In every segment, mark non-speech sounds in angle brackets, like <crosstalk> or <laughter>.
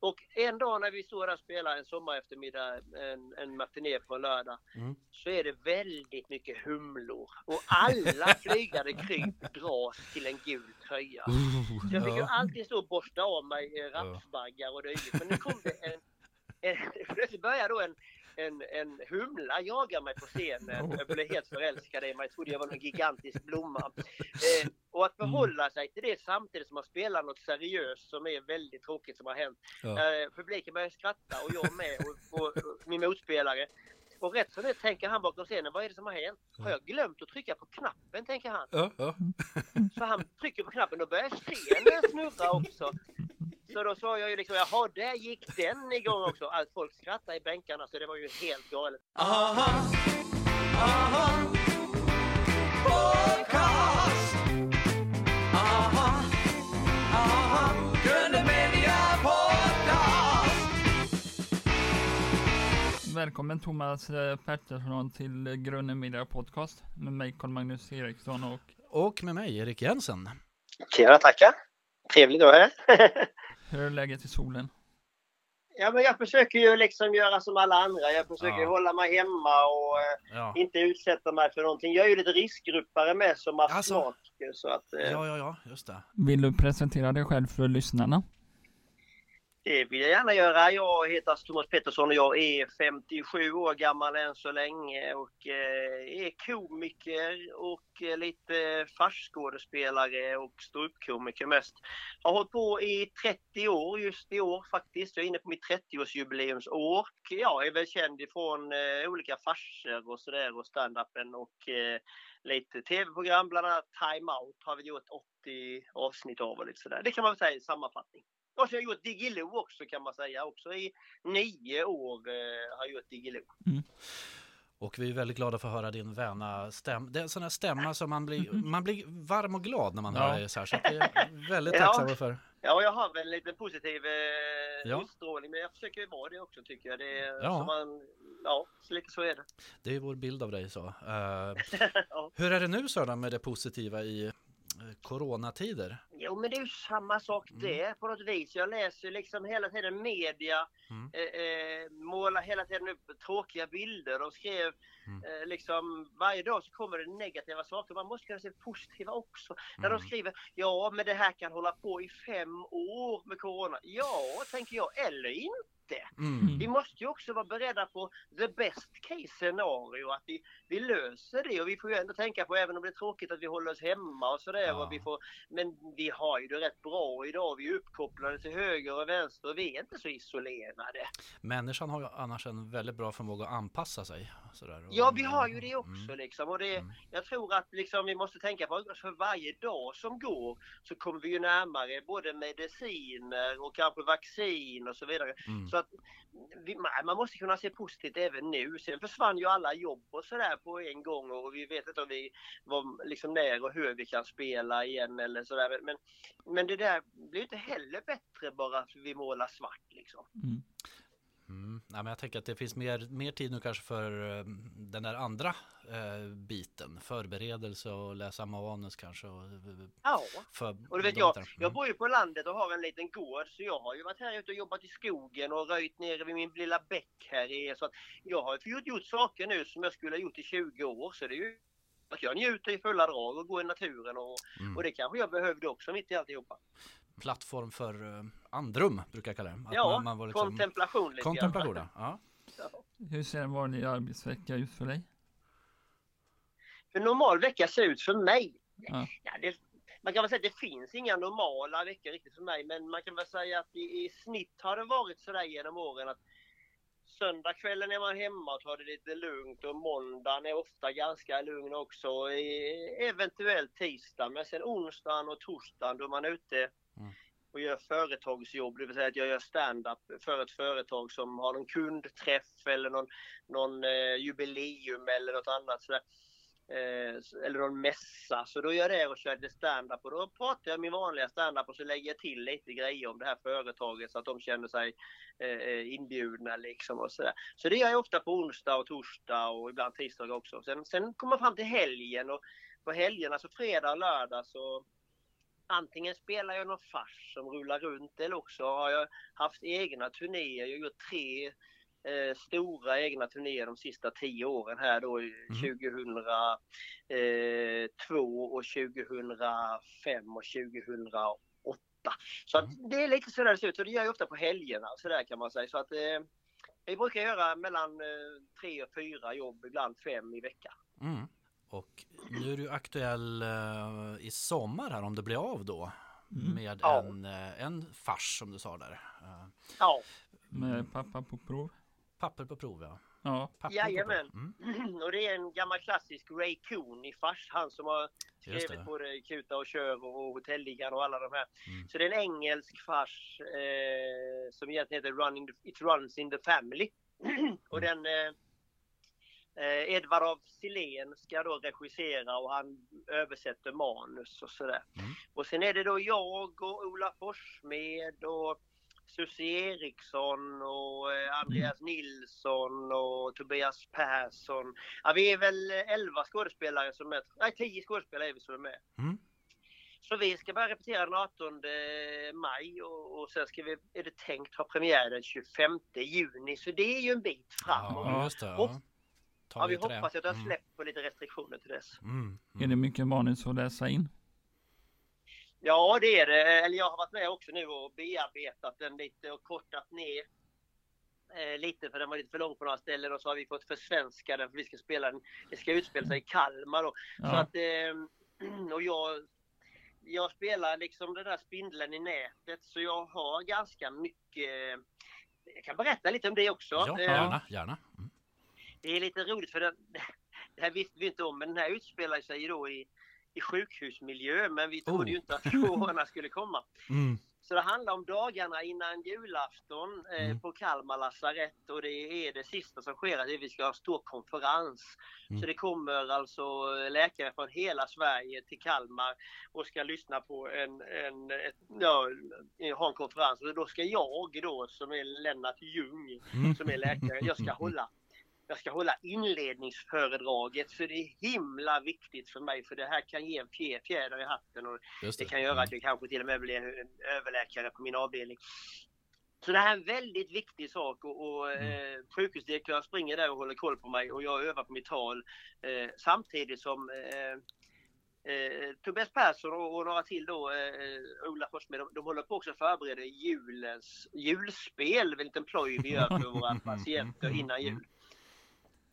Och en dag när vi står där och spelar en sommareftermiddag, en, en matiné på en lördag, Mm. så är det väldigt mycket humlor. Och alla <laughs> flygande kryp dras till en gul tröja. Så jag fick ju alltid stå och borsta av mig eh, rapsbaggar och dylikt. Men nu kom det en, en <laughs> plötsligt började då en, en, en humla jaga mig på scenen. Jag blev helt förälskad i mig. Jag trodde jag var en gigantisk blomma. Eh, och att förhålla sig till det samtidigt som man spelar något seriöst som är väldigt tråkigt som har hänt. Ja. Eh, publiken börjar skratta och jag med och, och, och min motspelare. Och rätt som det tänker han bakom scenen, vad är det som har hänt? Har jag glömt att trycka på knappen, tänker han. Ja, ja. <laughs> Så han trycker på knappen och börjar scenen snurra också. Så då sa jag ju liksom, jaha, där gick den igång också. Allt folk skrattade i bänkarna så det var ju helt galet. Aha, aha, podcast. Välkommen Thomas eh, Pettersson till Grunden Media Podcast med mig Carl-Magnus Eriksson och Och med mig, Erik Jensen. Tjena, tackar. Trevligt att vara här. <laughs> hur är läget i solen? Ja, men jag försöker ju liksom göra som alla andra. Jag försöker Ja. hålla mig hemma och eh, Ja, inte utsätta mig för någonting. Jag är ju lite riskgruppare med som Alltså. astmatiker så att eh, ja, ja, ja just det. Vill du presentera dig själv för lyssnarna? Det vill jag gärna göra. Jag heter alltså Thomas Pettersson och jag är 57 år gammal än så länge och eh, är komiker och eh, lite farsskådespelare och ståuppkomiker mest. Har hållit på i 30 år just i år faktiskt. Jag är inne på mitt 30-årsjubileumsår. Jag är väl känd ifrån eh, olika farser och sådär och standupen och lite tv-program, bland annat Time Out har vi gjort 80 avsnitt av och lite sådär. Det kan man väl säga i sammanfattning. Och så har jag gjort Diggiloo också kan man säga. Också i nio år eh, har jag gjort Diggiloo. Och vi är väldigt glada för att höra din väna stämma. Det är en sån här stämma som man blir, <laughs> man blir varm och glad när man Ja. hör dig så här. Så det är väldigt Ja. tacksamma för. Ja, jag har väl en liten positiv eh, Ja. utstrålning, men jag försöker ju vara det också tycker jag. Det, är- Ja. Man, ja, så lite så är det. Det är vår bild av dig så. Eh, <laughs> ja. hur är det nu Sören med det positiva i coronatider? Jo, men det är ju samma sak Mm. det på något vis. Jag läser liksom hela tiden media, Mm. eh, eh, målar hela tiden upp tråkiga bilder. De skrev Mm. eh, liksom varje dag så kommer det negativa saker. Man måste kunna se positiva också. När Mm. de skriver ja, men det här kan hålla på i fem år med corona. Ja, tänker jag, eller inte. Mm. Vi måste ju också vara beredda på the best case scenario, att vi, vi löser det och vi får ju ändå tänka på, även om det är tråkigt att vi håller oss hemma och sådär, Ja. och vi får, men vi har ju det rätt bra idag, vi är uppkopplade till höger och vänster och vi är inte så isolerade. Människan har ju annars en väldigt bra förmåga att anpassa sig. Sådär. Och- Ja, vi har ju det också Mm. liksom och det, Mm. jag tror att liksom vi måste tänka på att för varje dag som går så kommer vi ju närmare både mediciner och kanske vaccin och så vidare. Mm. Så att vi, man- måste kunna se positivt även nu. Sen försvann ju alla jobb och sådär på en gång och vi vet inte om vi var liksom när och hur vi kan spela igen eller sådär. Men, men, det där blir inte heller bättre bara för att vi målar svart liksom. Mm. Mm. Nej, men jag tänker att det finns mer, mer tid nu kanske för eh, den där andra eh, biten. Förberedelse och läsa manus kanske. Och, eh, Ja. Och du vet jag, bitarna. jag bor ju på landet och har en liten gård så jag har ju varit här ute och jobbat i skogen och röjt nere vid min lilla bäck här i. Så att jag har gjort, gjort saker nu som jag skulle ha gjort i 20 år så det är ju att jag njuter i fulla drag och går i naturen och, Mm. och det kanske jag behövde också mitt i alltihopa. Plattform för eh, andrum brukar jag kalla det. Att Ja, man, man var liksom, kontemplation lite kontemplation. Ja. Ja. Hur ser en vanlig arbetsvecka ut för dig? Hur en normal vecka ser ut för mig? Ja. Ja, det, man kan väl säga att det finns inga normala veckor riktigt för mig men man kan väl säga att i, i snitt har det varit sådär genom åren att Söndagskvällen är man hemma och tar det lite lugnt och måndagen är ofta ganska lugn också. Eventuellt tisdag men sen onsdagen och torsdagen då är man ute Mm. och gör företagsjobb, det vill säga att jag gör stand-up för ett företag som har någon kundträff eller någon, någon eh, jubileum eller något annat sådär. Eh, eller någon mässa. Så då gör jag det och kör lite stand-up och då pratar jag min vanliga stand-up och så lägger jag till lite grejer om det här företaget så att de känner sig eh, eh inbjudna liksom och sådär. Så det gör jag ofta på onsdag och torsdag och ibland tisdag också. Sen, sen kommer man fram till helgen och på helgerna, så fredag och lördag så antingen spelar jag någon fars som rullar runt eller också har jag haft egna turnéer. Jag har gjort tre eh, stora egna turnéer de sista tio åren här då Mm. 2002 och 2005 och 2008. Så Mm. det är lite sådär det ser ut och det gör jag ofta på helgerna så där kan man säga. Så att eh, jag brukar göra mellan eh, tre och fyra jobb, ibland fem i veckan. Mm. Och nu är du aktuell eh, i sommar här om det blir av då. Mm. Med Ja. en, eh, en fars som du sa där. Eh, Ja, Med pappa på prov. papper på prov ja. Ja. Papper Jajamän. På prov. Mm. <clears throat> och det är en gammal klassisk Ray Coon i fars. Han som har skrivit det. både Kuta och Kör och Hotelligan och alla de här. Mm. Så det är en engelsk fars eh, som egentligen heter Running the, It Runs in the Family. <clears throat> och den eh, eh, Edvard af Sillén ska då regissera och han översätter manus och sådär. Mm. Och sen är det då jag och Ola Forssmed och Susie Eriksson och eh, Andreas Nilsson och Tobias Persson. Ja, vi är väl 11 skådespelare som är, nej 10 skådespelare är vi som är med. Mm. Så vi ska börja repetera den 18 maj och, och sen ska vi, är det tänkt ha premiär den 25 juni. Så det är ju en bit framåt. Ja, Tar Ja, vi till det. hoppas att det har Mm. släppt på lite restriktioner till dess. Mm. Är det Mm. mycket manus att läsa in? Ja, det är det. Eller jag har varit med också nu och bearbetat den lite och kortat ner eh, lite för den var lite för lång på några ställen och så har vi fått försvenska den för vi ska spela den. Det ska utspela sig i Kalmar då. Så Ja. att, eh, <clears throat> och jag, jag spelar liksom den där spindeln i nätet så jag har ganska mycket jag kan berätta lite om det också. Ja, Eh, gärna, gärna. Det är lite roligt för den, <laughs> det här visste vi inte om men den här utspelar sig då i, i sjukhusmiljö men vi trodde Oh. ju inte att corona skulle komma. <laughs> Mm. Så det handlar om dagarna innan julafton eh, Mm. på Kalmar lasarett och det är det sista som sker, det är vi ska ha en stor konferens. Mm. Så det kommer alltså läkare från hela Sverige till Kalmar och ska lyssna på en, en ett, ja, ha en konferens. Och då ska jag då som är Lennart Ljung Mm. som är läkare, jag ska <laughs> hålla jag ska hålla inledningsföredraget så det är himla viktigt för mig för det här kan ge en fjä- fjäder i hatten och det det. kan göra att Mm. jag kanske till och med blir överläkare på min avdelning. Så det här är en väldigt viktig sak och, och Mm. eh, sjukhusdirektören springer där och håller koll på mig och jag övar på mitt tal eh, samtidigt som eh, eh, Tobias Persson och, och några till då, eh, Ola Forssmed, de, de håller på också att förbereda julens julspel, en liten ploj vi gör för våra <laughs> patienter innan jul.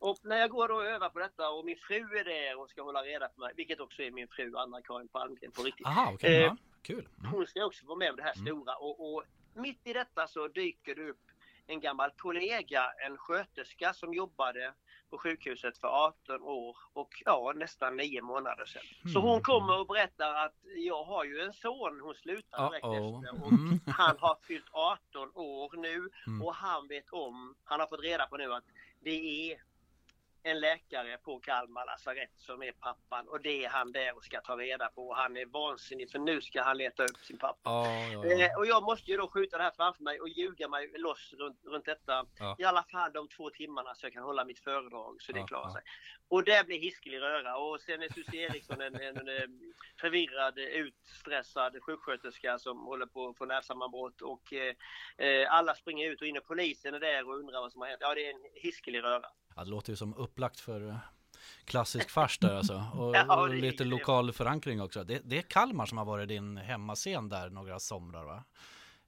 Och när jag går och övar på detta och min fru är där och ska hålla reda på mig, vilket också är min fru Anna-Karin Palmgren på riktigt. Aha, okej. Eh. Kul. Mm. Hon ska också vara med om det här Mm. stora och, och mitt i detta så dyker det upp en gammal kollega, en sköterska som jobbade på sjukhuset för 18 år och ja, nästan 9 månader sedan. Så Mm. hon kommer och berättar att jag har ju en son, hon slutar direkt efter och Mm. han har fyllt 18 år nu Mm. och han vet om, han har fått reda på nu att det är en läkare på Kalmar lasarett som är pappan och det är han där och ska ta reda på. Han är vansinnig för nu ska han leta upp sin pappa. Ja, ja, Eh, och jag måste ju då skjuta det här framför mig och ljuga mig loss runt, runt detta. Ja. I alla fall de två timmarna så jag kan hålla mitt föredrag så det klarar sig. Och det blir hiskelig röra och sen är Susie Eriksson en, en, en, eh, förvirrad, utstressad sjuksköterska som håller på att få nervsammanbrott och eh, eh, alla springer ut och in och polisen är där och undrar vad som har hänt. Ja, det är en hiskelig röra. Ja, det låter ju som upplagt för eh, klassisk fars där alltså. <laughs> Och, Ja, och lite lokal förankring också. Det, det är Kalmar som har varit din hemmascen där några somrar va?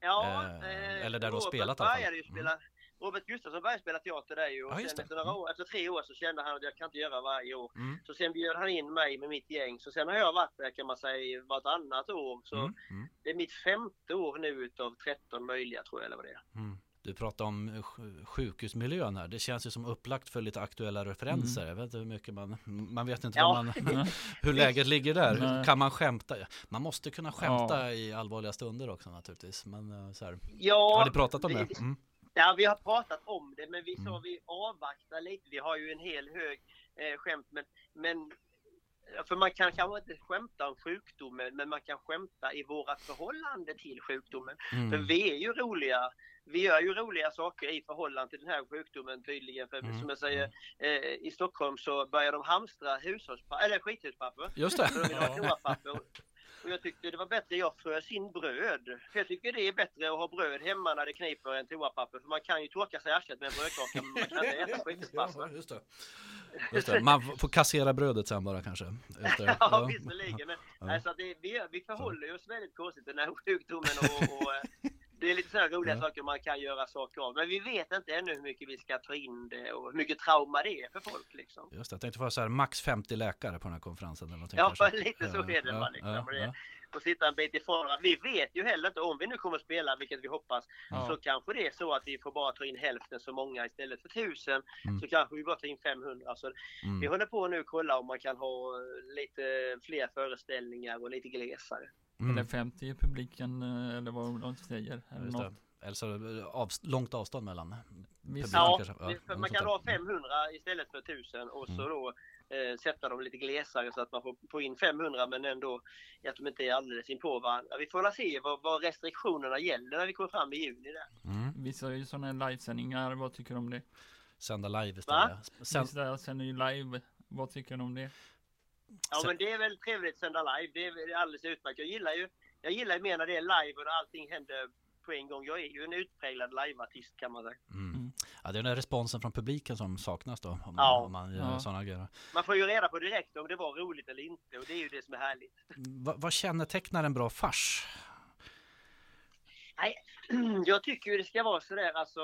Ja, Eh, eller där du har Robert spelat i alla fall. spela, Robert Gustafsson började spela teater där ju och Ja, sen efter, några Mm. år, efter tre år så kände han att jag kan inte göra varje år. Mm. Så sen bjöd han in mig med mitt gäng. Så sen har jag varit där kan man säga vartannat år. Så Mm. Mm. det är mitt femte år nu utav 13 möjliga tror jag eller vad det är. Mm. Du pratar om sj- sjukhusmiljön här. Det känns ju som upplagt för lite aktuella referenser. Jag vet inte hur mycket man, man vet inte Ja. man, <laughs> hur läget ligger där. Nej. Kan man skämta? Man måste kunna skämta i allvarliga stunder också naturligtvis. Men eh, så här. Ja, Har ni pratat om vi, det? Mm. Ja, vi har pratat om det men vi sa Mm. vi avvaktar lite. Vi har ju en hel hög eh, skämt men, men för man kan kanske inte skämta om sjukdomen men man kan skämta i våra förhållande till sjukdomen. För Mm. vi är ju roliga. Vi gör ju roliga saker i förhållande till den här sjukdomen tydligen. För Mm. som jag säger, eh, i Stockholm så börjar de hamstra hushållspapper, eller skithuspapper. Just det. Så de vill ha toapapper. Och jag tyckte det var bättre jag frös in bröd. För jag tycker det är bättre att ha bröd hemma när det kniper än toapapper. För man kan ju torka sig i arslet med en brödkaka men man kan inte äta på yrkespassen. just det. Just det. Man får kassera brödet sen bara kanske. Efter. <laughs> Ja, visserligen. Men, Ja. alltså, det, vi, vi förhåller oss väldigt konstigt till den här sjukdomen och, och eh, det är lite sådana roliga Ja. saker man kan göra saker av. Men vi vet inte ännu hur mycket vi ska ta in det och hur mycket trauma det är för folk liksom. Just det, jag tänkte få så här max 50 läkare på den här konferensen. Eller Ja, kanske. <laughs> lite så är det bara, liksom. Ja, det- ja, Och sitta en bit ifrån. Vi vet ju heller inte om vi nu kommer att spela, vilket vi hoppas, Ja. så kanske det är så att vi får bara ta in hälften så många istället för tusen. Mm. Så kanske vi bara tar in 500. Så Mm. vi håller på nu och kolla om man kan ha lite fler föreställningar och lite glesare. Mm. Eller 50 i publiken eh, eller vad de säger. Eller något. Eller så är det av, långt avstånd mellan. Visst, Ja, Ja, kanske. Ja, man kan ha 500 istället för 1000 och så Mm. då eh, sätta dem lite glesare så att man får, får in 500 men ändå att de inte är alldeles inpå varandra. Vi får väl se vad, vad restriktionerna gäller när vi kommer fram i juni. Där. Mm. Vissa är ju sådana livesändningar, vad tycker du om det? Sända live istället. Sen, Vissa sänder ju live, vad tycker du om det? Ja men det är väl trevligt att sända live. Det är, alldeles utmärkt. Jag gillar ju jag gillar ju mer när det är live och när allting händer på en gång. Jag är ju en utpräglad liveartist kan man säga. mm. Mm. Ja, det är den här responsen från publiken som saknas då. Om, man- Ja. om man gör Ja. sådana grejer. Man får ju reda på direkt om det var roligt eller inte och det är ju det som är härligt. Va, vad kännetecknar en bra fars? <clears throat> jag tycker ju det ska vara sådär alltså.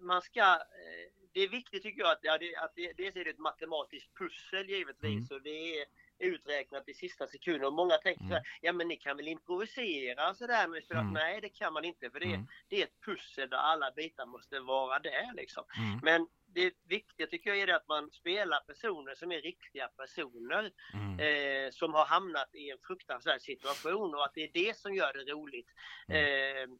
Man ska, eh, det är viktigt tycker jag att, ja, det, att det, dels är det ett matematiskt pussel givetvis Mm. och det är uträknat i sista sekunden och många tänker Mm. så här, ja men ni kan väl improvisera sådär spelar? Mm. Nej det kan man inte för det, Mm. det är ett pussel där alla bitar måste vara där liksom. Mm. Men det viktiga tycker jag är det att man spelar personer som är riktiga personer Mm. eh, som har hamnat i en fruktansvärd situation och att det är det som gör det roligt. Mm. Eh,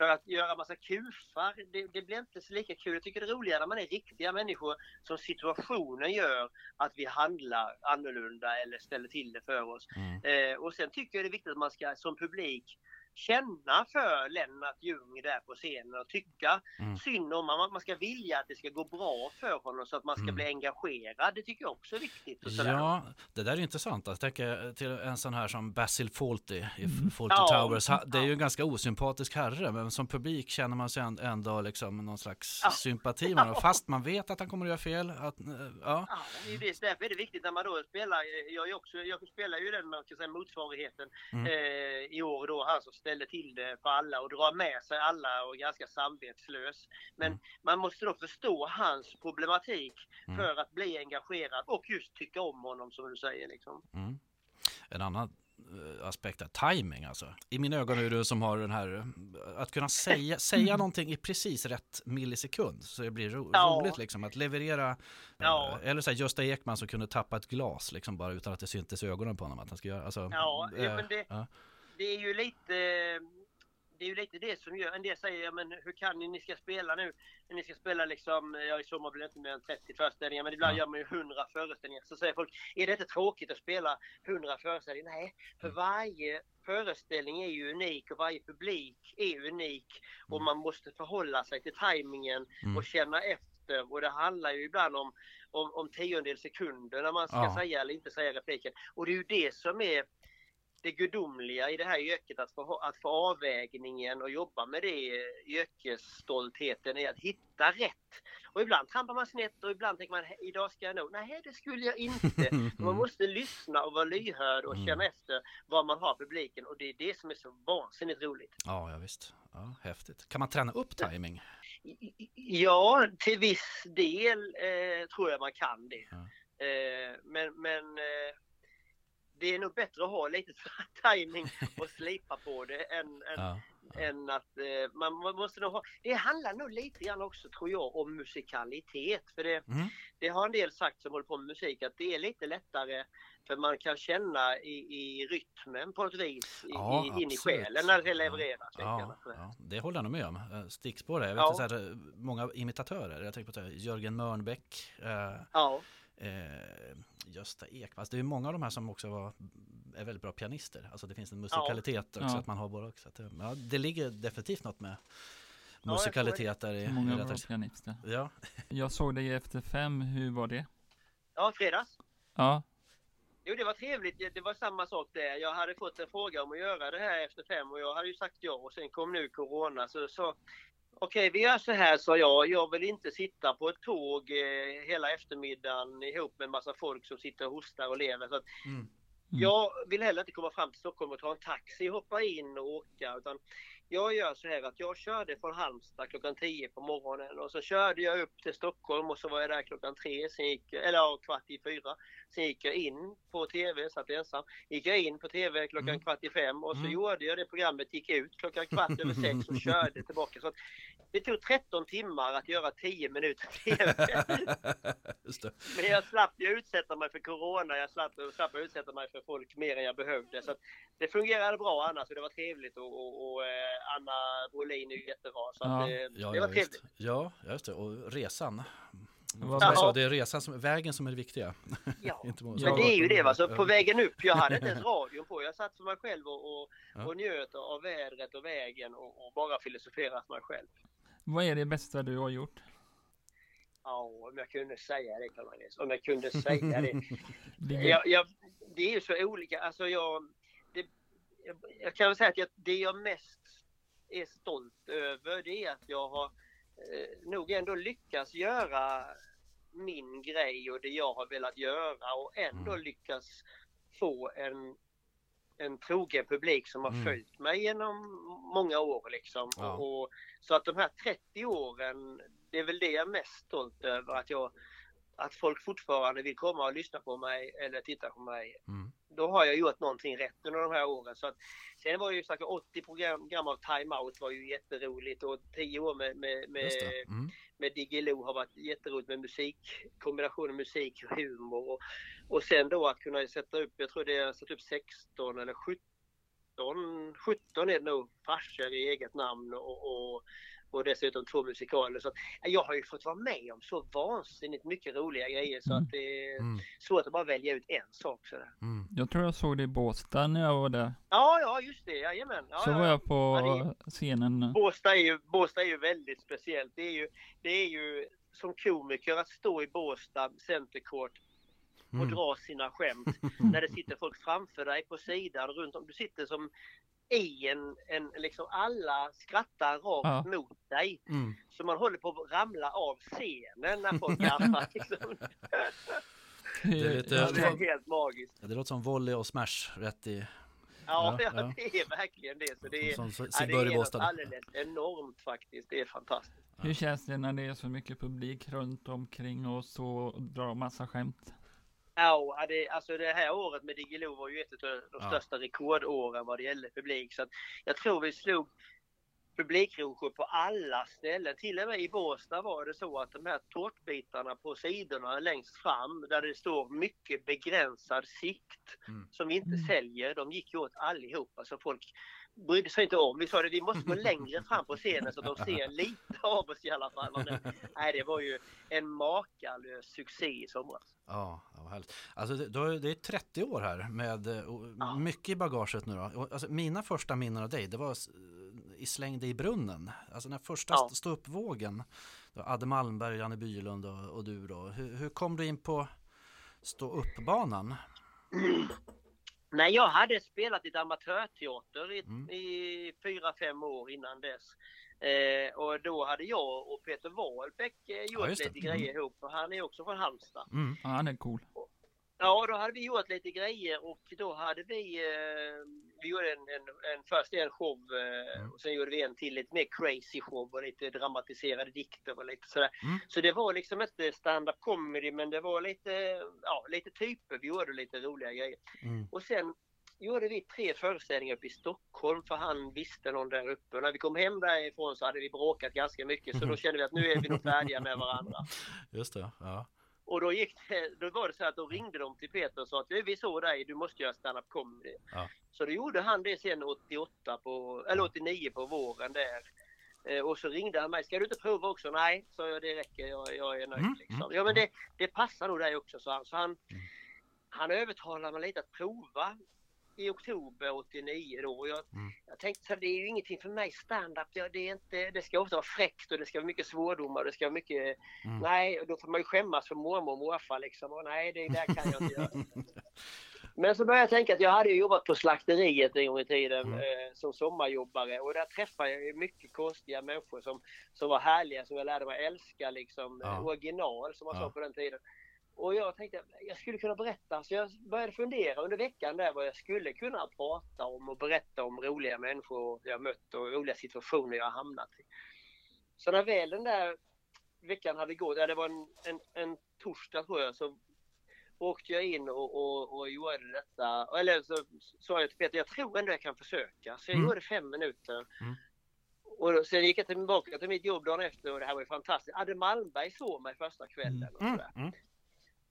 för att göra massa kufar, det, det blir inte så lika kul. Jag tycker det är roligare när man är riktiga människor som situationen gör att vi handlar annorlunda eller ställer till det för oss. Mm. Eh, och sen tycker jag det är viktigt att man ska som publik känna för Lennart Ljung där på scenen och tycka Mm. synd om honom. Man ska vilja att det ska gå bra för honom så att man ska Mm. bli engagerad. Det tycker jag också är viktigt. Och sådär. Ja, det där är intressant. Jag tänker till en sån här som Basil Fawlty i Mm. Fawlty Ja. Towers. Det är ju en ganska osympatisk herre, men som publik känner man sig änd- ändå liksom någon slags Ja. sympati <laughs> med honom. Fast man vet att han kommer att göra fel. Att, eh, ja. Ja, det. Därför är det viktigt när man då spelar. eh, Jag, också, jag spelar ju den man kan säga, motsvarigheten Mm. eh, i år då. Han som ställer till det för alla och drar med sig alla och är ganska samvetslös. Men Mm. man måste då förstå hans problematik Mm. för att bli engagerad och just tycka om honom som du säger. Liksom. Mm. En annan eh, aspekt är timing alltså. I mina ögon är du som har den här, eh, att kunna säga, <clears throat> säga någonting i precis rätt millisekund så det blir ro, Ja. roligt liksom att leverera. eh, Ja. Eller så här, Gösta Ekman som kunde tappa ett glas liksom bara utan att det syntes i ögonen på honom att han ska göra. Alltså, Ja, ja, eh, men det- ja. Det är ju lite det är ju lite det som gör, en del säger ja, men hur kan ni, ni ska spela nu, ni ska spela liksom, ja i sommar blir det inte mer än 30 föreställningar men ibland gör man ju 100 föreställningar. Så säger folk, är det inte tråkigt att spela 100 föreställningar? Nej, för Mm. varje föreställning är ju unik och varje publik är unik och Mm. man måste förhålla sig till tajmingen Mm. och känna efter och det handlar ju ibland om, om, om tiondel sekunder när man ska Ja. säga eller inte säga repliken. Och det är ju det som är det gudomliga i det här yrket, att få, att få avvägningen och jobba med det yrkesstoltheten är att hitta rätt. Och ibland trampar man snett och ibland tänker man idag ska jag nog, nej det skulle jag inte. <laughs> Man måste lyssna och vara lyhörd och Mm. känna efter vad man har publiken och det är det som är så vansinnigt roligt. Ja, ja visst. Ja, häftigt. Kan man träna upp timing? Ja, till viss del eh, tror jag man kan det. Ja. Eh, men men eh, det är nog bättre att ha lite <laughs> timing och <laughs> slipa på det än, än, Ja. än att eh, man, måste nog ha. Det handlar nog lite grann också tror jag om musikalitet. För det, Mm. det har en del sagt som håller på med musik att det är lite lättare för man kan känna i, i rytmen på ett vis i, Ja, i, in i själen när det levereras. Ja, ja, det håller jag nog med om. Eh, Stickspår jag vet Ja. så här, eh, många imitatörer. Jag tänker på här, Jörgen Mörnbäck, eh, ja. Eh, Gösta Ekman. Alltså, det är många av de här som också var, är väldigt bra pianister. Alltså det finns en musikalitet också, Ja. att man har båda också. Att det, ja, det ligger definitivt något med musikalitet där i. Många bra pianister. Ja, Jag såg dig efter fem, hur var det? ja, fredags. Ja, Jo, det var trevligt. Det- Det var samma sak där. Jag hade fått en fråga om att göra det här efter fem och jag hade ju sagt ja och sen kom nu Corona så så Okej, vi gör så här sa jag. Jag vill inte sitta på ett tåg eh, hela eftermiddagen ihop med en massa folk som sitter och hostar och lever. Så att Mm. Jag vill heller inte komma fram till Stockholm och ta en taxi, hoppa in och åka. Utan jag gör så här att jag körde från Halmstad klockan 10 på morgonen och så körde jag upp till Stockholm och så var jag där klockan 3, sen gick, eller ja, kvart i fyra. Sen gick jag in på TV, satt ensam. Gick jag in på TV klockan Mm. kvart i fem och så Mm. gjorde jag det programmet, gick ut klockan kvart över sex och <laughs> körde tillbaka. Så det tog 13 timmar att göra 10 minuter TV. <laughs> Men jag slapp ju utsätta mig för Corona, jag slapp, slapp utsätta mig för folk mer än jag behövde. Så det fungerade bra annars och det var trevligt och, och, och eh, Anna Brolin är ju jättebra. Så Ja. att, eh, Ja, det var trevligt. ja, just det. Och resan. Man får Vad säga bra. så, det är resan som, vägen som är det viktiga. <laughs> Ja. Men det är ju det va, så på vägen upp, jag hade inte ens <laughs> radion på. Jag satt för mig själv och, och, Ja. och njöt av vädret och vägen och, och bara filosoferat mig själv. Vad är det bästa du har gjort? Ja, om jag kunde säga det kan man säga. Om jag kunde säga det. <laughs> Jag, jag, det är ju så olika. Alltså jag, det, jag, jag kan väl säga att jag, det jag mest är stolt över det är att jag har eh, nog ändå lyckats göra min grej och det jag har velat göra och ändå Mm. lyckas få en, en trogen publik som har Mm. följt mig genom många år liksom. Ja. Och, och, så att de här 30 åren, det är väl det jag är mest stolt över att jag att folk fortfarande vill komma och lyssna på mig eller titta på mig. Mm. Då har jag gjort någonting rätt under de här åren. Så att, sen var ju säkert 80 program, program av Time Out var ju jätteroligt och 10 år med, med, med, det. Mm. med Diggiloo har varit jätteroligt med musik, kombinationen musik och humor. Och, och sen då att kunna sätta upp, jag tror det är satt upp 16 eller 17, 17 är det nog, farsor i eget namn och, och, och dessutom två musikaler. Så jag har ju fått vara med om så vansinnigt mycket roliga grejer så Mm. att det är Mm. svårt att bara välja ut en sak sådär. Mm. Jag tror jag såg det i Båstad när jag var där. Ja, ja just det, jajamän. Ja, Så ja, var ja. jag på Ja, scenen. Båstad är, ju, Båstad är ju väldigt speciellt. Det är ju, det är ju som komiker att stå i Båstad Center Court och Mm. dra sina skämt <laughs> när det sitter folk framför dig på sidan runt om. Du sitter som i en, en liksom alla skrattar rakt Ja. mot dig. Mm. Så man håller på att ramla av scenen när folk <laughs> garvar. Liksom. Det är lite- Ja, det är helt magiskt. Det låter som volley och smash rätt i... Ja, Ja, ja, ja. det är verkligen det. Så det är, Som som ja, det är något alldeles enormt faktiskt. Det är fantastiskt. Hur känns det när det är så mycket publik runt omkring och så drar massa skämt? Ja, det, alltså det här året med Diggiloo var ju ett av de Ja. största rekordåren vad det gäller publik. Så att jag tror vi slog publikruncher på alla ställen. Till och med i Båstad var det så att de här tårtbitarna på sidorna längst fram där det står mycket begränsad sikt Mm. som vi inte Mm. säljer, de gick ju åt allihopa. Så folk brydde sig inte om. Vi sa det, vi måste gå längre fram på scenen så att de ser lite av oss i alla fall. Men, nej, det var ju en makalös succé i somras. Ja, ja, vad härligt. Alltså det, är- det är 30 år här med eh, Ja. mycket i bagaget nu då. Alltså, mina första minnen av dig, det var i Släng dig i brunnen. Alltså den första Ja. ja. stå upp vågen. Då Adde Malmberg, Janne Bylund och, och du då. Hur, hur kom du in på stå upp-banan? <clears throat> Nej, jag hade spelat lite amatörteater i, Mm. i fyra, fem år innan dess. Eh, och då hade jag och Peter Wahlbeck eh, gjort det. lite grejer ihop. Och han är också från Halmstad. Mm. Ja, han är cool. Ja, då hade vi gjort lite grejer och då hade vi, eh, vi gjorde en, en, en, först en show eh, Mm. och sen gjorde vi en till lite mer crazy show och lite dramatiserade dikter och lite sådär. Mm. Så det var liksom inte stand-up comedy men det var lite, ja, lite typer. Vi gjorde lite roliga grejer. Mm. Och sen gjorde vi tre föreställningar uppe i Stockholm för han visste någon där uppe. Och när vi kom hem därifrån så hade vi bråkat ganska mycket så då kände vi att nu är vi nog färdiga med varandra. <laughs> Just det, ja. Och då, gick det, då var det så att då ringde de till Peter och sa att "Du, vi såg dig, du måste göra stand-up comedy. Ja. Så då gjorde han det sen 88 på, eller 89 på våren där. Eh, och så ringde han mig, ska du inte prova också? Nej, sa jag, det räcker, jag, jag är nöjd. Mm, Liksom. mm, Ja men det, det passar nog dig också, sa han. Så han, Mm. han övertalade mig lite att prova i oktober 89 då. Och jag, Mm. jag tänkte så här, det är ju ingenting för mig stand-up. Det, det, är inte, det ska ofta vara fräckt och det ska vara mycket svordomar. Det ska vara mycket Mm. Nej, och då får man ju skämmas för mormor och morfar liksom. Och nej, det där kan jag inte göra. <laughs> Men så började jag tänka att jag hade ju jobbat på slakteriet en gång i tiden Mm. eh, som sommarjobbare och där träffade jag ju mycket konstiga människor som, som var härliga, som jag lärde mig älska liksom, Ja. eh, original som man Ja. sa på den tiden. Och jag tänkte att jag skulle kunna berätta, så jag började fundera under veckan där vad jag skulle kunna prata om och berätta om roliga människor jag mött och roliga situationer jag hamnat i. Så när väl den där veckan hade gått, ja, det var en, en, en torsdag tror jag, så åkte jag in och, och, och gjorde detta. Eller så sa jag till Peter, jag tror ändå jag kan försöka. Så jag Mm. gjorde fem minuter. Mm. Och då, sen gick jag tillbaka till mitt jobb dagen efter och det här var ju fantastiskt. Adde Malmberg såg mig första kvällen. Och, Mm. sådär. Mm.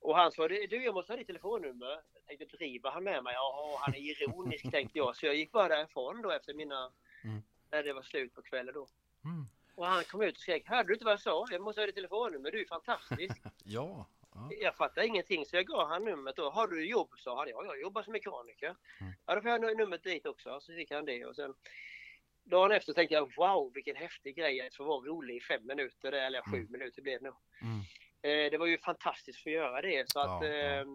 Och han sa, du jag måste ha ditt telefonnummer. Jag tänkte, driver han med mig? Ja, han är ironisk <laughs> tänkte jag. Så jag gick bara därifrån då efter mina, Mm. när det var slut på kvällen då. Mm. Och han kom ut och skrek, hörde du inte vad jag sa? Jag måste ha ditt telefonnummer, du är fantastisk. <laughs> Ja. ja. Jag fattar ingenting så jag gav han numret då. Har du jobb? sa han. Ja, jag jobbar som mekaniker. Mm. Ja, då får jag numret dit också. Så fick han det och sen dagen efter tänkte jag wow vilken häftig grej att få vara rolig i fem minuter eller sju Mm. minuter blev det nog. Mm. Eh, det var ju fantastiskt att få göra det så att Ja, ja. eh,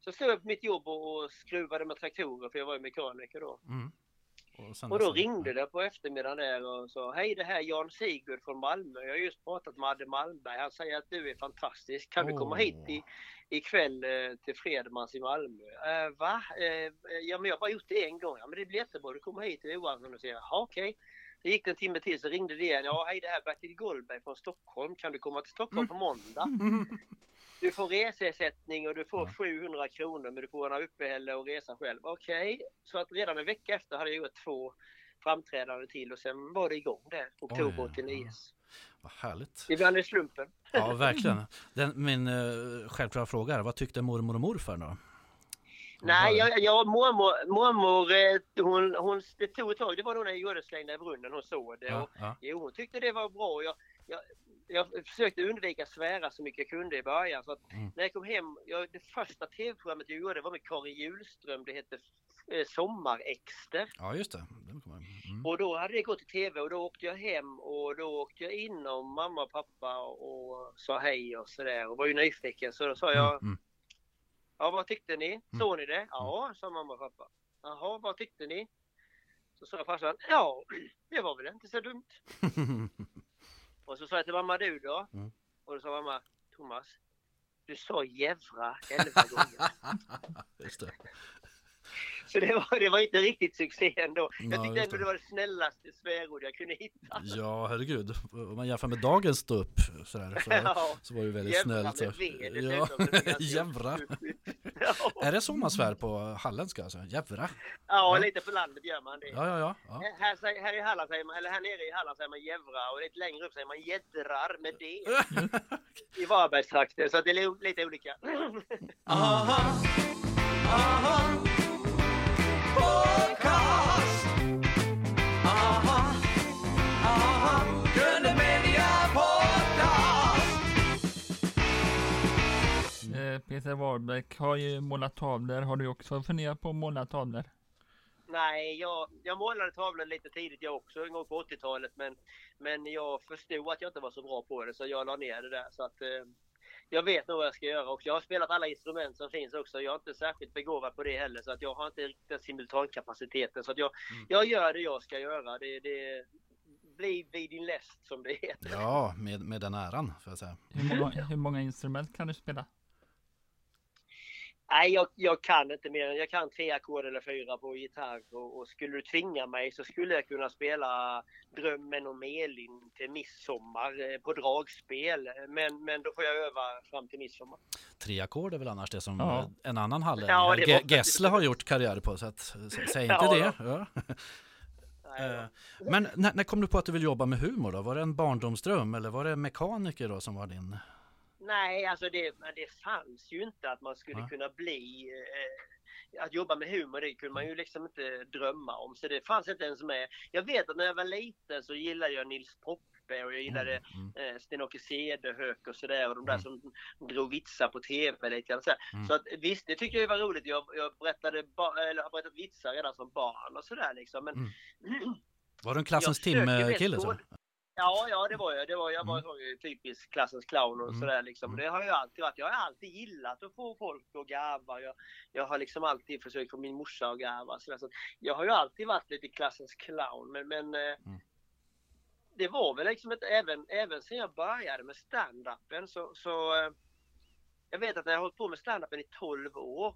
så stod jag på mitt jobb och, och skruvade med traktorer för jag var ju mekaniker då. Mm. sen Och då ringde det på eftermiddagen där och sa Hej det här är Jan Sigurd från Malmö. Jag har just pratat med Adde Malmberg. Han säger att du är fantastisk. Kan du komma hit i, ikväll eh, till Fredmans i Malmö? Eh, va? Eh, ja men jag har bara gjort det en gång. Ja men det blir jättebra. Du kommer hit till Johansson och säger Jaha okej. Det gick en timme till så ringde det igen. Ja hej det här är Bertil Gullberg från Stockholm. Kan du komma till Stockholm på måndag? <laughs> Du får reseersättning och du får Ja. 700 kronor men du får ha uppehälle och resa själv. Okej, så att redan en vecka efter hade jag gjort två framträdanden till och sen var det igång där, oktober Oj, 89. ja. Vad härligt. Ibland är slumpen. Ja, verkligen. <laughs> Den, min uh, självklara fråga är, vad tyckte mormor och morfar då? Nej, jag, jag, mormor, mormor eh, hon, hon, det tog ett tag, det var nog när jag gjorde Slängda i brunnen hon såg det. Ja, Och, ja. jo, hon tyckte det var bra. Jag, jag, jag försökte undvika svära så mycket jag kunde i början. Så att Mm. När jag kom hem, jag, det första tv-programmet jag gjorde var med Karin Hjulström. Det hette eh, Sommarexter. ja, just det. Mm. Och då hade det gått i tv och då åkte jag hem och då åkte jag in och mamma och pappa och sa hej och sådär och var ju nyfiken. Så då sa jag, Mm, mm. Ja vad tyckte ni? Såg ni det? Ja, sa mamma och pappa. Jaha, vad tyckte ni? Så sa farsan, ja <clears throat> det var väl inte så dumt. <laughs> Och så sa jag till mamma, du då? Mm. Och då sa mamma, Thomas, du sa jävra elva gånger. <laughs> Just det. Så det var, det var inte riktigt succé ändå. Ja, Jag tyckte ändå det. det var det snällaste svärord jag kunde hitta. Ja, herregud. Om man jämför med dagens ståupp så, <laughs> Ja. så var det väldigt Jävra snällt. så- V Ja, <laughs> jävra. <laughs> Ja. Är det så man svär på halländska alltså? Jävra? ja, lite på landet gör man det. Ja, ja, ja. ja. Här, säger- här i Halland säger man, eller här nere i Halland säger man jävra och lite längre upp säger man jädrar med det. I Varbergstrakten, så det är li- lite olika. Aha. Aha. Peter Wahlbeck har ju målat tavlor. Har du också funderat på att måla tavlor? Nej, jag, jag målade tavlor lite tidigt jag också, en gång på 80-talet. Men, men jag förstod att jag inte var så bra på det så jag la ner det där. Så att, eh, jag vet nog vad jag ska göra och jag har spelat alla instrument som finns också. Jag är inte särskilt begåvad på det heller så att jag har inte riktigt simultankapaciteten. Så att jag, Mm. jag gör det jag ska göra. Det, det blir vid din läst som det heter. Ja, med, med den äran får jag säga. Hur många, hur många instrument kan du spela? Nej, jag, jag kan inte mer än jag kan tre ackord eller fyra på gitarr. Och, och skulle du tvinga mig så skulle jag kunna spela Drömmen om Elin till midsommar eh, på dragspel. Men, men då får jag öva fram till midsommar. Tre ackord är väl annars det som Ja. eh, en annan hallänning, Ja, Gessle har gjort karriär på. Så att, säg inte Ja, det. Ja. <laughs> Nej, Eh, Men när, när kom du på att du vill jobba med humor då? Var det en barndomsdröm eller var det mekaniker då som var din? Nej, alltså det, men det fanns ju inte att man skulle Ja. kunna bli... Eh, att jobba med humor, det kunde man ju liksom inte drömma om. Så det fanns inte ens med. Jag vet att när jag var liten så gillade jag Nils Poppe och jag gillade Mm. eh, Sten-Åke Cederhök och sådär och de där Mm. som drog vitsar på TV lite grann. Så. Mm. så att, visst, det tyckte jag var roligt. Jag, jag berättade eller har berättat vitsar redan som barn och sådär liksom. Men Mm. <clears throat> Var du en klassens timme-kille? Ja, ja det var jag. Det var, jag var Mm. typisk klassens clown och Mm. sådär liksom. Mm. Det har jag alltid varit. Jag har alltid gillat att få folk att garva. Jag, jag har liksom alltid försökt få min morsa att garva. Så jag har ju alltid varit lite klassens clown. Men, men eh, Mm. det var väl liksom ett, även, även sen jag började med stand-upen så, så eh, jag vet att när jag har hållit på med stand-upen i 12 år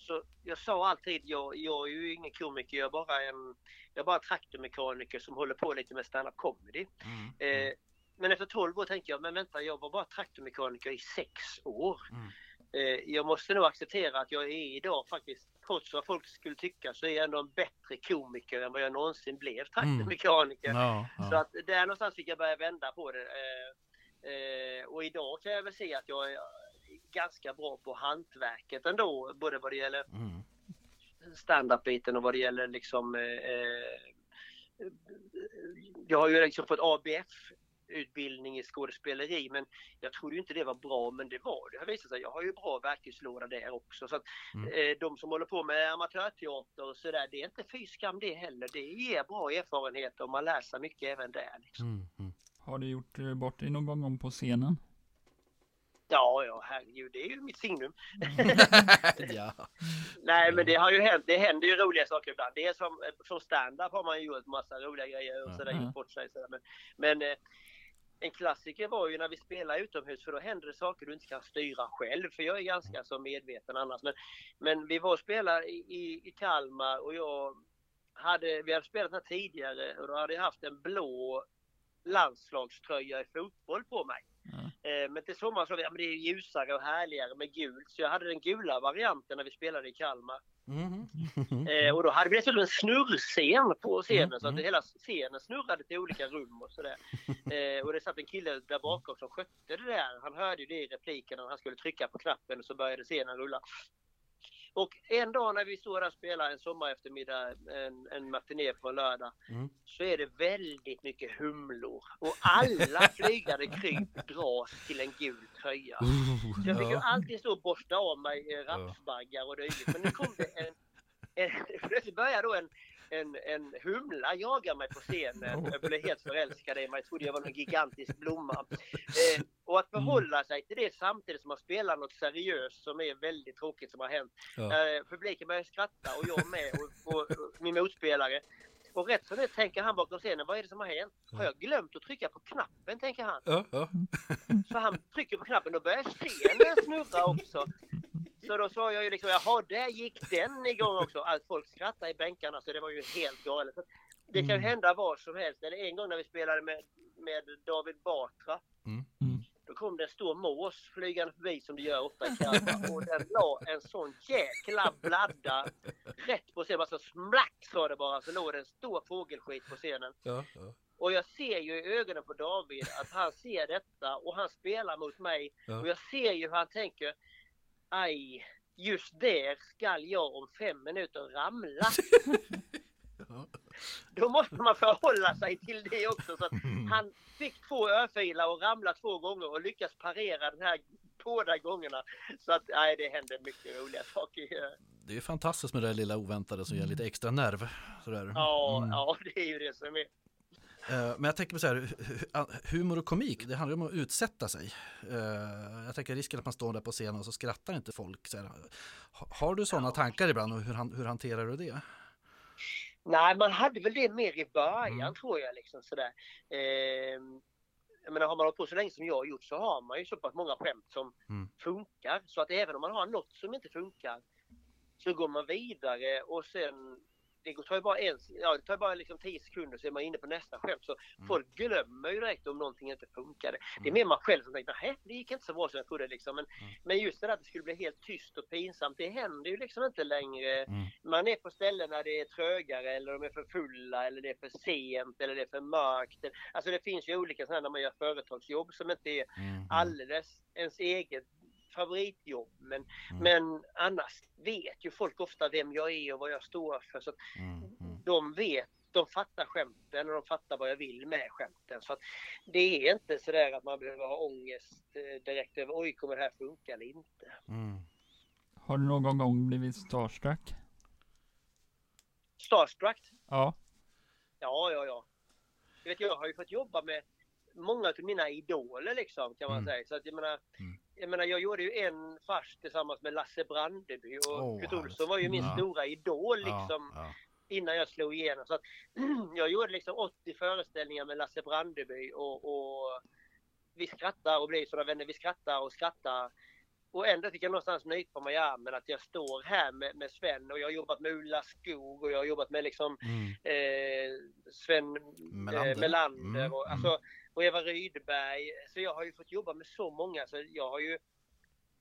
så jag sa alltid, jag, jag är ju ingen komiker, jag är bara en jag bara traktormekaniker som håller på lite med stand-up comedy. Mm. Eh, men efter 12 år tänkte jag, men vänta, jag var bara traktormekaniker i 6 år. Mm. Eh, jag måste nog acceptera att jag är idag faktiskt, trots vad folk skulle tycka, så är jag ändå en bättre komiker än vad jag någonsin blev traktormekaniker. Ja, Så ja. att där någonstans fick jag börja vända på det. Eh, eh, och idag kan jag väl se att jag ganska bra på hantverket ändå, både vad det gäller Mm. stand-up-biten och vad det gäller liksom eh, eh, Jag har ju liksom fått ABF utbildning i skådespeleri men jag trodde ju inte det var bra men det var det. Det har visat sig. Jag har ju bra verktygslåda där också. Så att, Mm. eh, de som håller på med amatörteater och sådär, det är inte fy skam det heller. Det ger bra erfarenhet och man lär sig mycket även där. Liksom. Mm. Mm. Har du gjort eh, bort dig någon gång om på scenen? Ja, ja, herregud, det är ju mitt signum. <laughs> ja. Nej, men det har ju hänt. Det händer ju roliga saker ibland. Det är som, som stand-up har man ju gjort massa roliga grejer och sådär, Ja. gjort bort sig. Sådär. Men, men eh, en klassiker var ju när vi spelar utomhus för då händer det saker du inte kan styra själv. För jag är ganska så medveten annars. Men, men vi var och spelade i, i, i Kalmar och jag hade, vi hade spelat här tidigare och då hade jag haft en blå landslagströja i fotboll på mig. Eh, Men till sommaren så ja, men det är ljusare och härligare med gult. Så jag hade den gula varianten när vi spelade i Kalmar. Mm. Och då hade vi dessutom en snurrscen på scenen Mm, så att mm. hela scenen snurrade till olika rum och sådär. <laughs> Eh, och det satt en kille där bakom som skötte det där. Han hörde ju det i repliken när han skulle trycka på knappen och så började scenen rulla. Och en dag när vi där och spelade en sommareftermiddag, en, en matiné på en lördag, Mm. så är det väldigt mycket humlor. Och alla <laughs> flygande kryp dras till en gul tröja. Så jag fick ju alltid stå och borsta av mig rapsbaggar och dylikt. Men nu kom det en... en <laughs> plötsligt började då en, en, en humla jaga mig på scenen. Jag blev helt förälskad i mig. Jag trodde jag var en gigantisk blomma. Eh, och att förhålla sig till det samtidigt som man spelar något seriöst som är väldigt tråkigt som har hänt. Ja. Eh, publiken börjar skratta och jag med och, och, och min motspelare. Och rätt som det tänker han bakom scenen, vad är det som har hänt? Har jag glömt att trycka på knappen, tänker han. Ja, ja. Så han trycker på knappen, då börjar scenen snurra också. Så då sa jag ju liksom, jaha, där gick den igång också. Allt folk skrattade i bänkarna så det var ju helt galet. Så Det kan ju Mm. hända vad som helst. Eller en gång när vi spelade med, med David Batra. Mm. Då kom det en stor mås flygande förbi som det gör ofta i Kalmar. Och den la en sån jäkla bladda rätt på scenen. Alltså smack sa det bara. Så låg det en stor fågelskit på scenen. Ja, ja. Och jag ser ju i ögonen på David att han ser detta och han spelar mot mig. Ja. Och jag ser ju hur han tänker, aj, just där skall jag om fem minuter ramla. <laughs> Då måste man förhålla sig till det också. Så han fick två örfilar och ramlade två gånger och lyckas parera den här båda gångerna. Så att nej, det händer mycket roliga saker. Det är fantastiskt med det där lilla oväntade som ger lite extra nerv. Sådär. Ja, Mm. ja, det är ju det som är. Eh, Men jag tänker på så här, hu- hu- humor och komik, det handlar om att utsätta sig. Eh, Jag tänker risken att man står där på scenen och så skrattar inte folk. Har du sådana tankar ibland och hur hanterar du det? Nej, man hade väl det mer i början Mm. tror jag. Liksom, sådär. Ehm, jag menar, har man hållit på så länge som jag har gjort så har man ju så pass många skämt som Mm. funkar. Så att även om man har något som inte funkar så går man vidare och sen det tar ju bara, en, ja, det tar bara liksom 10 sekunder så är man inne på nästa skämt. Så Mm. folk glömmer ju direkt om någonting inte funkade. Det är Mm. mer man själv som tänker, nej det gick inte så bra som jag trodde. Liksom. Men, Mm. men just det där att det skulle bli helt tyst och pinsamt, det händer ju liksom inte längre Mm. man är på ställen när det är trögare eller de är för fulla eller det är för sent eller det är för mörkt. Alltså det finns ju olika sådana när man gör företagsjobb som inte är Mm. alldeles ens eget favoritjobb. Men, Mm. men annars vet ju folk ofta vem jag är och vad jag står för. Så att Mm. Mm. de vet, de fattar skämten och de fattar vad jag vill med skämten. Så att det är inte sådär att man behöver ha ångest eh, direkt över oj kommer det här funka eller inte. Mm. Har du någon gång blivit starstruck? Starstruck Ja. Ja, ja, ja. vet, jag har ju fått jobba med många av mina idoler liksom kan man Mm. säga. Så att jag menar, Mm. Jag menar, jag gjorde ju en fars tillsammans med Lasse Brandeby och Åh, Kurt. Olsson var ju min Ja. stora idol liksom Ja, innan jag slog igenom. Så att, <clears throat> jag gjorde liksom 80 föreställningar med Lasse Brandeby och, och vi skrattar och blir sådana vänner. Vi skrattar och skrattar. Och ändå fick jag någonstans nypa mig i armen att jag står här med, med Sven och jag har jobbat med Ulla Skog och jag har jobbat med liksom ja. Mm. eh, Sven Melander. eh, Melander Mm, och, mm. alltså, och Eva Rydberg. Så jag har ju fått jobba med så många så jag har ju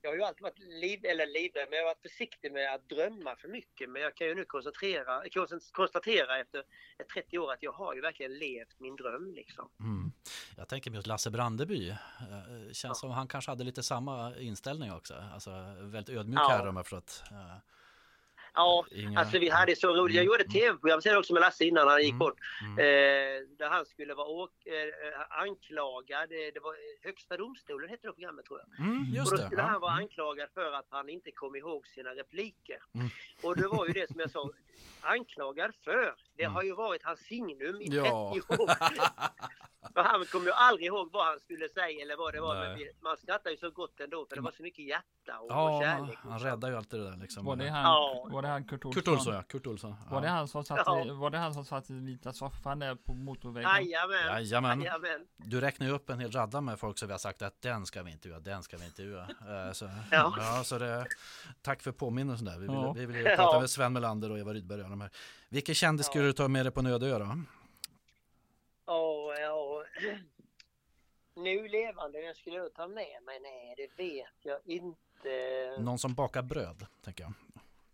jag har ju alltid varit liv, eller livrädd, men jag har varit försiktig med att drömma för mycket. Men jag kan ju nu konstatera, konst- konstatera efter ett 30 år att jag har ju verkligen levt min dröm liksom. Mm. Jag tänker mig att Lasse Brandeby, eh, känns Ja. som han kanske hade lite samma inställning också. Alltså väldigt ödmjuk Ja. herre om jag förstått. Eh, Ja, Inga... alltså vi hade så roligt. Jag Mm, gjorde ett tv-program sen också med Lasse innan han gick Mm, bort. mm. Eh, där han skulle vara åk, eh, anklagad. Det, det var Högsta domstolen hette det programmet tror jag. Mm, just och då det. skulle Ja. han vara Mm. anklagad för att han inte kom ihåg sina repliker. Mm. Och det var ju det som jag sa, anklagad för. Det Mm. har ju varit hans signum i Ja. 30 år. <laughs> För han kom ju aldrig ihåg vad han skulle säga eller vad det var. Men Nej. vi, man skrattar ju så gott ändå för det var så mycket hjärta och, och Ja, kärlek. han räddar ju alltid det där liksom. Var det han, Ja. var det han Kurt Olsson? Kurt Olsson ja, Kurt Olsson. Var det Ja. han som satt, Ja. i, var det han som satt i vita soffan där på motorvägen? Jajamän. Jajamän. Jajamän. Du räknar ju upp en hel radda med folk som vi har sagt att den ska vi intervjua, den ska vi intervjua. <laughs> Eh, Så, Ja. ja, så det, tack för påminnelsen där. Vi vill, Ja. vi vill ju prata Ja. med Sven Melander och Eva Rydberg och de här. Vilken kändis Ja. skulle du ta med dig på en öde ö då? Ja, ja. Nu levande, vem skulle jag ta med mig? Nej, det vet jag inte. Någon som bakar bröd, tänker jag.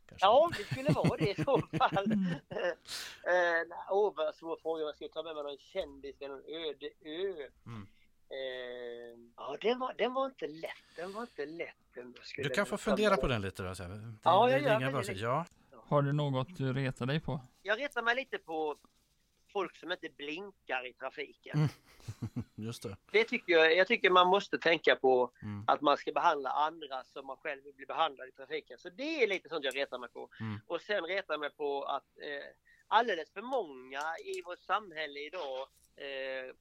Kanske. Ja, det skulle vara det i så <laughs> fall. <laughs> Eh, Åh, vad svår fråga. Jag skulle ta med mig någon kändis eller någon öde ö. Mm. Eh, ja, den var, den var inte lätt. Den var inte lätt. Du kan få fundera med. på den lite då. Så här. Ja, jag gör det. Ja, Har du något du retar dig på? Jag retar mig lite på folk som inte blinkar i trafiken. Mm. <laughs> just det. Det tycker jag, jag tycker man måste tänka på Mm. att man ska behandla andra som man själv vill bli behandlad i trafiken. Så det är lite sånt jag retar mig på. Mm. Och sen retar jag mig på att eh, alldeles för många i vårt samhälle idag eh,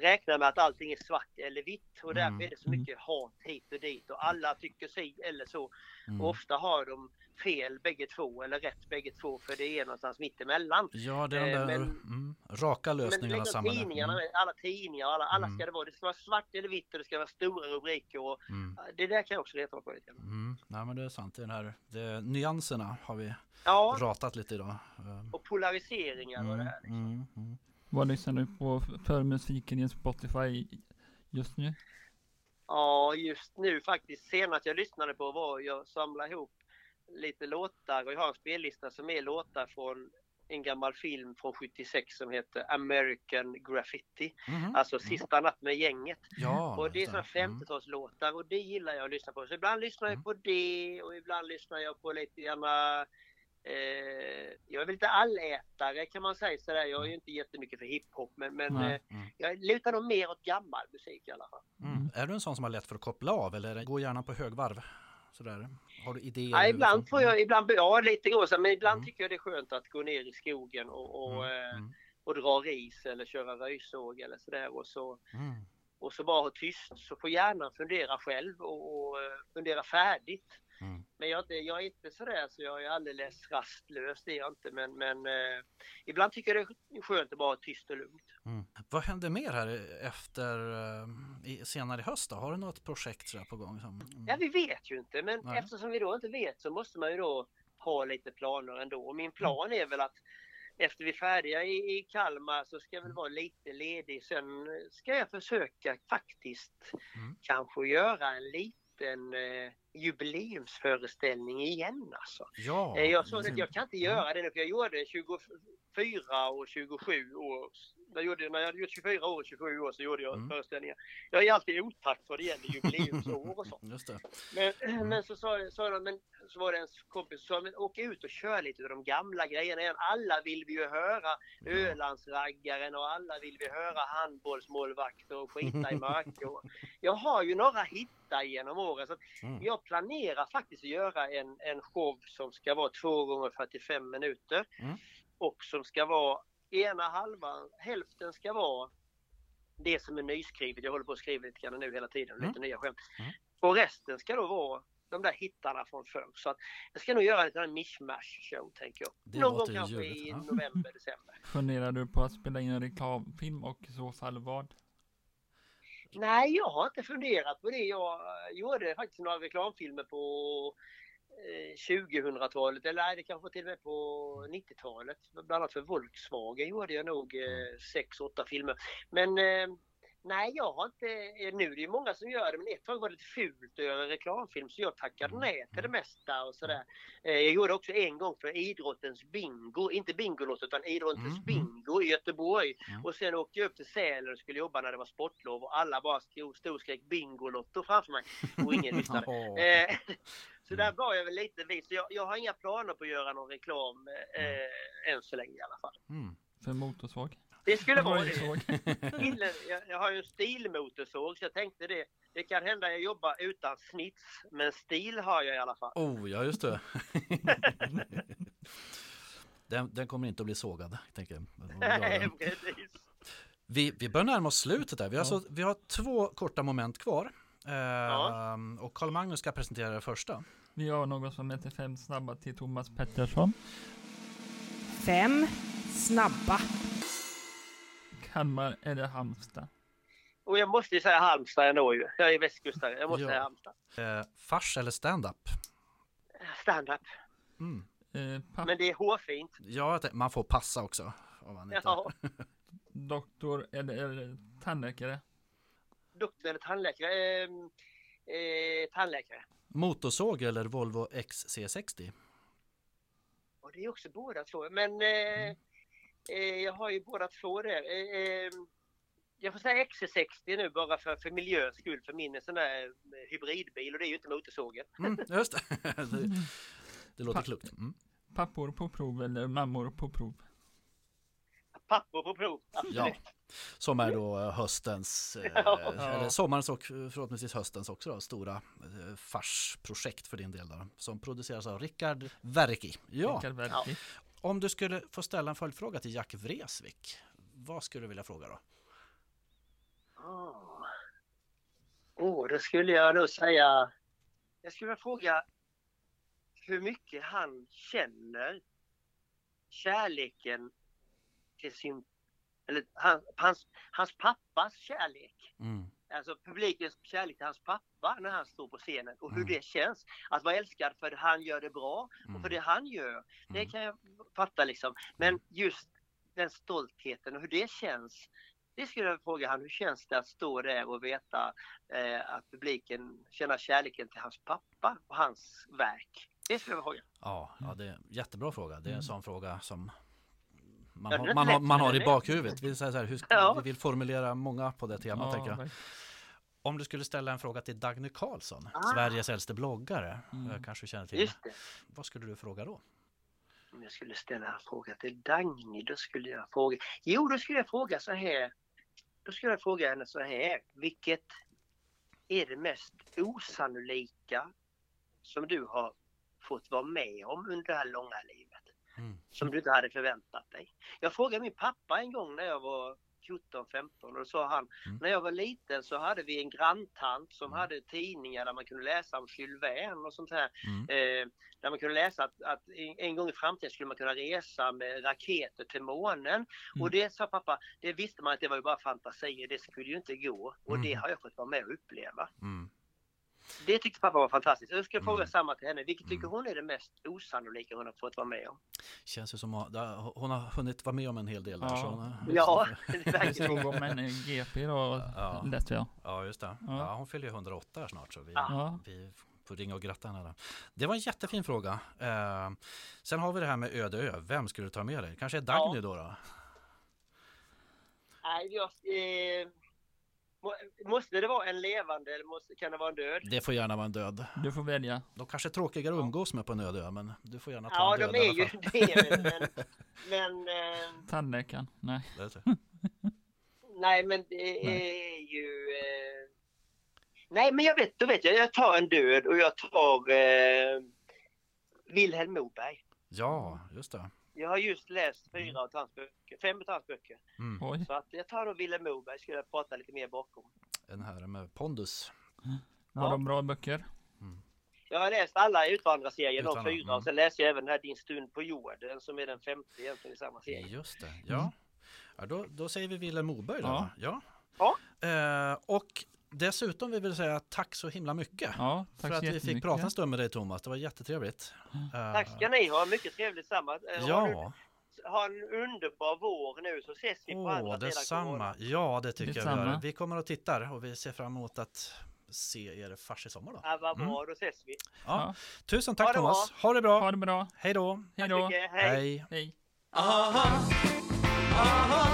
räknar med att allting är svart eller vitt och därför Mm. är det så mycket hat hit och dit och alla tycker si eller så. Mm. Och ofta har de fel bägge två eller rätt bägge två för det är någonstans mittemellan. Ja, det är de Eh, där men- mm, raka Men lösningarna liksom samhället. tidningarna, Mm. alla tidningar, alla, alla Mm. ska det vara. Det ska vara svart eller vitt och det ska vara stora rubriker. Och, Mm. det där kan jag också reta mig på lite. Mm. Nej, men det är sant. Det är den här, det, nyanserna har vi Ja, ratat lite idag. Eh, och polariseringar och det Mm, här. Liksom. mm, mm. Vad lyssnar du på för musiken i Spotify just nu? Ja, just nu faktiskt. Senast jag lyssnade på var jag samlade ihop lite låtar och jag har en spellista som är låtar från en gammal film från 76 som heter American Graffiti. Mhm. Alltså Sista natt med gänget. Ja, Och det är sådana Mm. 50-talslåtar och det gillar jag att lyssna på. Så ibland lyssnar jag Mm. på det och ibland lyssnar jag på lite grann eh, jag är väl lite allätare kan man säga sådär. Jag är ju inte jättemycket för hiphop men, men eh, Mm. jag lutar nog mer åt gammal musik i alla fall. Mm. Är du en sån som har lätt för att koppla av eller går gärna på högvarv? Sådär. Har du idéer? Ja, ibland huvudet? får jag, ibland, ja lite grann men ibland Mm. tycker jag det är skönt att gå ner i skogen och, och, Mm, eh, mm, och dra ris eller köra röjsåg eller sådär och så, mm. och så bara ha tyst. Så får hjärnan fundera själv och, och eh, fundera färdigt. Mm. Men jag, jag är inte sådär så jag är alldeles rastlös, det är jag inte. Men, men eh, ibland tycker jag det är skönt att bara ha tyst och lugnt. Mm. Vad händer mer här efter eh, i, senare i höst? Då? Har du något projekt på gång? Som, mm. Ja, vi vet ju inte, men Nej. eftersom vi då inte vet så måste man ju då ha lite planer ändå. Och min plan är väl att efter vi är färdiga i, i Kalmar så ska jag väl vara lite ledig. Sen ska jag försöka faktiskt Mm. kanske göra en liten eh, jubileumsföreställning igen alltså. Ja, Eh, Jag sa att mm. jag kan inte göra det nu för jag gjorde 24 och 27 år. Jag gjorde, när jag hade gjort 24 år och 27 år så gjorde jag Mm. föreställningar. Jag är alltid i otakt vad det gäller jubileumsår och sånt. Just det. Men, <clears throat> Mm. men så sa, sa de, men så var det en kompis som sa, men åk ut och kör lite av de gamla grejerna igen. Alla vill vi ju höra Ja. Ölandsraggaren och alla vill vi höra handbollsmålvakter och skita i <laughs> marker. Jag har ju några hittar genom åren. Så Mm. jag planerar faktiskt att göra en, en show som ska vara 2 gånger 45 minuter. Mm. Och som ska vara ena halvan, hälften ska vara det som är nyskrivet. Jag håller på att skriva lite grann nu hela tiden, lite nya skämt. Mm. Och resten ska då vara de där hittarna från förr. Så att jag ska nog göra en liten mishmash show tänker jag. Det Någon gång kanske ljuvligt, i ja. november, december. <laughs> Funderar du på att spela in en reklamfilm och i så fall vad? Nej, jag har inte funderat på det. Jag eh, gjorde faktiskt några reklamfilmer på 2000-talet, eller nej, det kanske var till och med på 90-talet. Bland annat för Volkswagen gjorde jag nog eh, sex, åtta filmer. Men eh, nej, jag har inte... eh, Nu är det ju många som gör det, men ett tag var det fult att göra reklamfilm så jag tackade Mm. nej till det mesta och sådär. Eh, jag gjorde också en gång för idrottens bingo, inte Bingolotto utan idrottens Mm, mm. bingo i Göteborg. Mm. Och sen åkte jag upp till Sälen och skulle jobba när det var sportlov och alla bara stod stod och skrek Bingolotto framför mig och ingen lyssnade. <laughs> Eh, <laughs> så där var jag väl lite vis. Jag, jag har inga planer på att göra någon reklam eh, än så länge i alla fall. Mm. För motorsåg? Det skulle <laughs> vara det. Stilen, <laughs> jag, jag har ju en stilmotorsåg så jag tänkte det. Det kan hända jag jobbar utan snits men stil har jag i alla fall. Oh, ja just det. <laughs> den, den kommer inte att bli sågad, tänker jag. Nej, precis. Vi, vi börjar närma oss slutet där. Vi har, Ja. så, vi har två korta moment kvar. Eh, Ja. Och Karl Magnus ska presentera det första. Vi har något som heter Fem snabba till Thomas Pettersson. Fem snabba. Kalmar eller Halmstad? Och jag måste ju säga Halmstad ändå ju. Jag är västkustare. Jag måste Ja. säga Halmstad. Eh, fars eller stand-up? Stand-up. Mm. Eh, Men det är hårfint. Ja, man får passa också. Om man inte... Ja. <laughs> doktor eller, eller tandläkare? Doktor eller tandläkare? Eh, eh, tandläkare. Motorsåg eller Volvo XC60? Och det är också båda två. Men eh, eh, jag har ju båda två där. Eh, eh, jag får säga XC60 nu bara för, för miljöns skull. För min är sån där eh, hybridbil och det är ju inte motorsågen. Mm, just det. <laughs> det. Det låter Pa- klokt. Mm. Pappor på prov eller mammor på prov? Pappor på prov. Absolut. Ja, som är då eh, höstens, eh, <laughs> Ja. eller sommarens och förhoppningsvis höstens också då, stora eh, farsprojekt för din del då, som produceras av Rickard Werki. Ja, Rickard Werki. Om du skulle få ställa en följdfråga till Jack Vreeswijk, vad skulle du vilja fråga då? Åh, oh, då skulle jag nog säga... Jag skulle vilja fråga hur mycket han känner kärleken till sin... Eller han, hans, hans pappas kärlek. Mm. Alltså publikens kärlek till hans pappa när han står på scenen och hur Mm. det känns. Att vara älskad för att han gör det bra och för Mm. det han gör. Det Mm. kan jag fatta liksom. Men just den stoltheten och hur det känns. Det skulle jag fråga han. Hur känns det att stå där och veta eh, att publiken känner kärleken till hans pappa och hans verk? Det skulle jag fråga. Ja, ja, det är en jättebra fråga. Det är en sån fråga som man, Ja, har, man, har, man har i bakhuvudet. Vi, säger så här, hur, Ja. vi vill formulera många på det temat. tänker jag. Om du skulle ställa en fråga till Dagny Karlsson, Ah. Sveriges äldste bloggare, Mm. eh, kanske känner till. Vad skulle du fråga då? Om jag skulle ställa en fråga till Dagny, då skulle jag fråga... Jo, då skulle jag fråga så här. Då skulle jag fråga henne så här. Vilket är det mest osannolika som du har fått vara med om under det här långa livet? Mm. Som du inte hade förväntat dig. Jag frågade min pappa en gång när jag var 14-15 och då sa han, Mm. när jag var liten så hade vi en granntant som Mm. hade tidningar där man kunde läsa om Jules Verne och sånt här. Mm. Eh, där man kunde läsa att, att en gång i framtiden skulle man kunna resa med raketer till månen. Och det sa pappa, det visste man att det var ju bara fantasier, det skulle ju inte gå. Och Mm. det har jag fått vara med och uppleva. Det tyckte pappa var fantastiskt. Jag ska fråga Mm. samma till henne. Vilket tycker Mm. hon är det mest osannolika hon har fått vara med om? Känns ju som att hon har hunnit vara med om en hel del där. Ja. Så hon, Ja, <laughs> det är Det verkligen. stod om en eh, GP då, Ja. läste jag. ja, just det. Ja. Ja, hon fyller ju 108 här snart så vi, Ja. vi får ringa och gratta henne. Där. Det var en jättefin fråga. Eh, sen har vi det här med öde ö. Vem skulle du ta med dig? Kanske är Dagny Ja. då? då? Nej, jag, eh, måste det vara en levande eller måste, kan det vara en död? Det får gärna vara en död. Du får välja. De kanske är tråkigare att umgås med på en öde ö, men du får gärna ta Ja, en död de i är ju <laughs> det. Men, <laughs> men eh, Tandläkaren? Nej. Det är så. <laughs> Nej, men det är ju... Eh... Nej, men jag vet, då vet jag. Jag tar en död och jag tar eh... Vilhelm Moberg. Ja, just det. Jag har just läst fyra av hans böcker, fem av hans böcker. Mm. Oj. Så att jag tar nog Vilhelm Moberg skulle jag prata lite mer bakom. En herre med pondus. Var Ja. de bra böcker? Jag har läst alla Utvandrarserien, de fyra. mm. Och sen läste jag även den här Din stund på jorden som är den femte egentligen i samma serie. Just det, ja. ja då, då säger vi Vilhelm Moberg då. Ja. Ja. Ja. Eh, och dessutom vill vi säga tack så himla mycket. Ja, tack för att vi fick prata en stund med dig Thomas. Det var jättetrevligt. Eh, Tack ska ni ha, mycket trevligt samma. Eh, Ha, Ja, ha en underbar vår nu så ses vi på åh andra sidan detsamma. Ja, det tycker jag vi Detsamma. gör. Vi kommer och tittar och vi ser fram emot att se er fars i sommar då. Ja, vad bra, Mm. då ses vi. Ja. Ja. Tusen Ha tack det Thomas. Ha det bra. Ha det bra. Hej då. Hej då. hej. Hej. Hej. Aha. Aha.